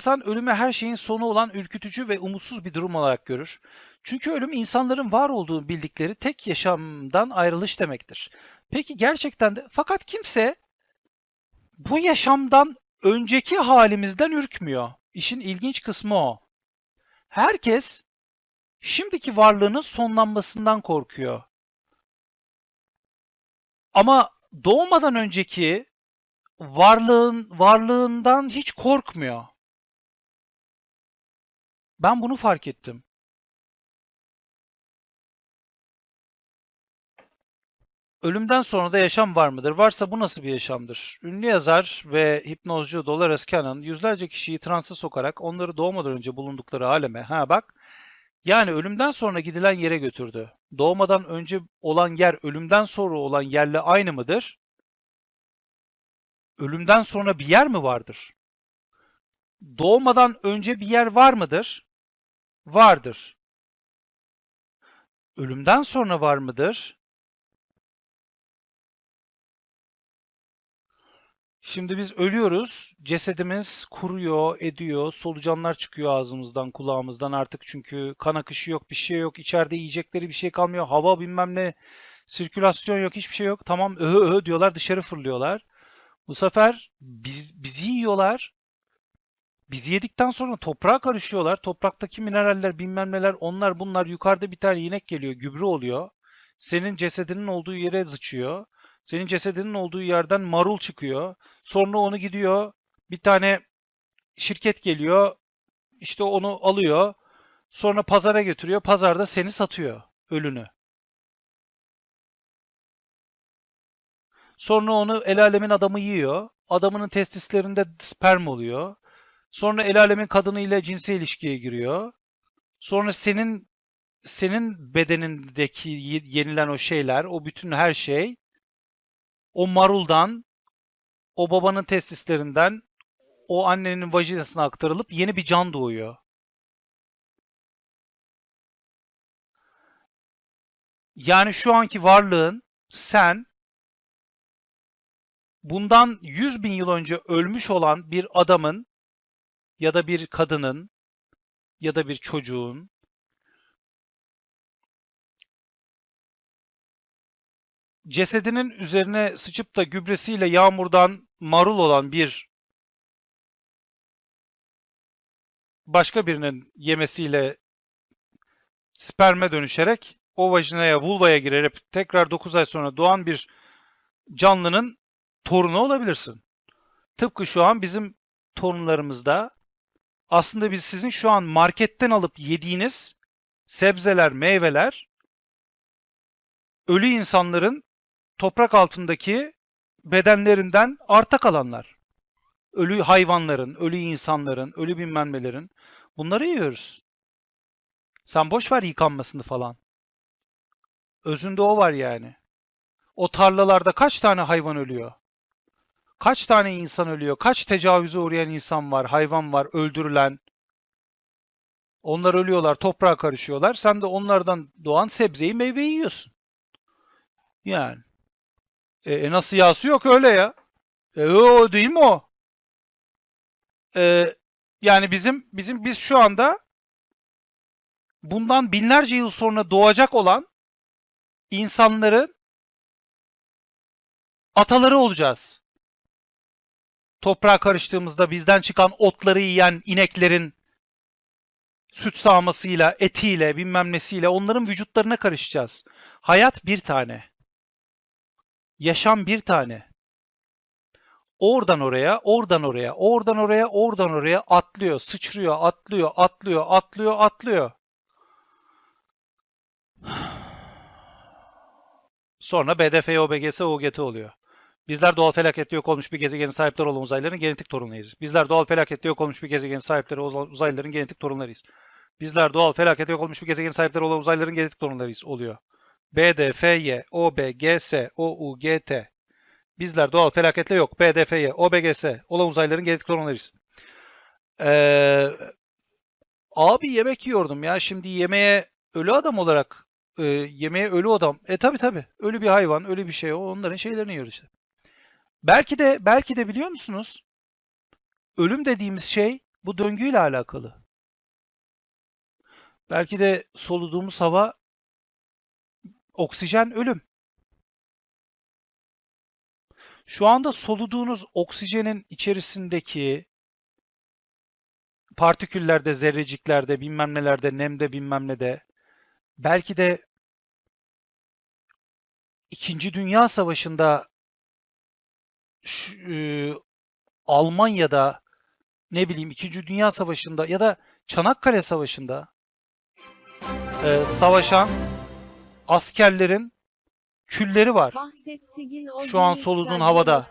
İnsan ölümü her şeyin sonu olan ürkütücü ve umutsuz bir durum olarak görür. Çünkü ölüm insanların var olduğunu bildikleri tek yaşamdan ayrılış demektir. Peki gerçekten de fakat kimse bu yaşamdan önceki halimizden ürkmüyor. İşin ilginç kısmı o. Herkes şimdiki varlığının sonlanmasından korkuyor. Ama doğmadan önceki varlığın varlığından hiç korkmuyor. Ben bunu fark ettim. Ölümden sonra da yaşam var mıdır? Varsa bu nasıl bir yaşamdır? Ünlü yazar ve hipnozcu Dolores Cannon yüzlerce kişiyi transa sokarak onları doğmadan önce bulundukları aleme, ha bak, yani ölümden sonra gidilen yere götürdü. Doğmadan önce olan yer ölümden sonra olan yerle aynı mıdır? Ölümden sonra bir yer mi vardır? Doğmadan önce bir yer var mıdır? Vardır. Ölümden sonra var mıdır? Şimdi biz ölüyoruz, cesedimiz kuruyor, ediyor, solucanlar çıkıyor ağzımızdan, kulağımızdan artık çünkü kan akışı yok, bir şey yok, içeride yiyecekleri bir şey kalmıyor, hava bilmem ne, sirkülasyon yok, hiçbir şey yok. Tamam öhö öhö diyorlar, dışarı fırlıyorlar. Bu sefer biz, bizi yiyorlar. Bizi yedikten sonra toprağa karışıyorlar. Topraktaki mineraller bilmem neler onlar bunlar yukarıda bir tane inek geliyor gübre oluyor. Senin cesedinin olduğu yere zıçıyor. Senin cesedinin olduğu yerden marul çıkıyor. Sonra onu gidiyor bir tane şirket geliyor. işte onu alıyor. Sonra pazara götürüyor. Pazarda seni satıyor ölünü. Sonra onu el alemin adamı yiyor. Adamının testislerinde sperm oluyor. Sonra el alemin kadınıyla cinsel ilişkiye giriyor. Sonra senin senin bedenindeki yenilen o şeyler, o bütün her şey o maruldan, o babanın testislerinden, o annenin vajinasına aktarılıp yeni bir can doğuyor. Yani şu anki varlığın sen bundan 100 bin yıl önce ölmüş olan bir adamın ya da bir kadının ya da bir çocuğun cesedinin üzerine sıçıp da gübresiyle yağmurdan marul olan bir başka birinin yemesiyle sperme dönüşerek o vajinaya, vulvaya girerek tekrar 9 ay sonra doğan bir canlının torunu olabilirsin. Tıpkı şu an bizim torunlarımızda aslında biz sizin şu an marketten alıp yediğiniz sebzeler, meyveler ölü insanların toprak altındaki bedenlerinden arta kalanlar. Ölü hayvanların, ölü insanların, ölü bilmem bunları yiyoruz. Sen boş ver yıkanmasını falan. Özünde o var yani. O tarlalarda kaç tane hayvan ölüyor? Kaç tane insan ölüyor? Kaç tecavüze uğrayan insan var, hayvan var, öldürülen? Onlar ölüyorlar, toprağa karışıyorlar. Sen de onlardan doğan sebzeyi, meyveyi yiyorsun. Yani. E, e nasıl yağsı yok öyle ya. E, o değil mi o? E, yani bizim bizim biz şu anda bundan binlerce yıl sonra doğacak olan insanların ataları olacağız. Toprağa karıştığımızda bizden çıkan otları yiyen ineklerin süt sağmasıyla, etiyle, bilmem nesiyle onların vücutlarına karışacağız. Hayat bir tane. Yaşam bir tane. Oradan oraya, oradan oraya, oradan oraya, oradan oraya atlıyor, sıçrıyor, atlıyor, atlıyor, atlıyor, atlıyor. Sonra BDF, OBGS, OGT oluyor. Bizler doğal felakette yok olmuş bir gezegenin sahipleri olan uzaylıların genetik torunlarıyız. Bizler doğal felakette yok olmuş bir gezegenin sahipleri olan uzaylıların genetik torunlarıyız. Bizler doğal felakette yok olmuş bir gezegenin sahipleri olan uzaylıların genetik torunlarıyız oluyor. BDFY, OBGS, OUGT. Bizler doğal felaketle yok. BDFY, OBGS olan uzaylıların genetik torunlarıyız. Ee, abi yemek yiyordum ya. Şimdi yemeğe ölü adam olarak e, yemeğe ölü adam. E tabi tabi. Ölü bir hayvan, ölü bir şey o. Onların şeylerini yiyoruz işte. Belki de belki de biliyor musunuz? Ölüm dediğimiz şey Bu döngüyle alakalı. Belki de soluduğumuz hava oksijen ölüm. Şu anda soluduğunuz oksijenin içerisindeki partiküllerde, zerreciklerde, bilmem nelerde, nemde, bilmem ne de belki de İkinci Dünya Savaşı'nda şu- e, Almanya'da ne bileyim İkinci Dünya Savaşı'nda ya da Çanakkale Savaşı'nda e, savaşan askerlerin külleri var. Şu an cadde havada.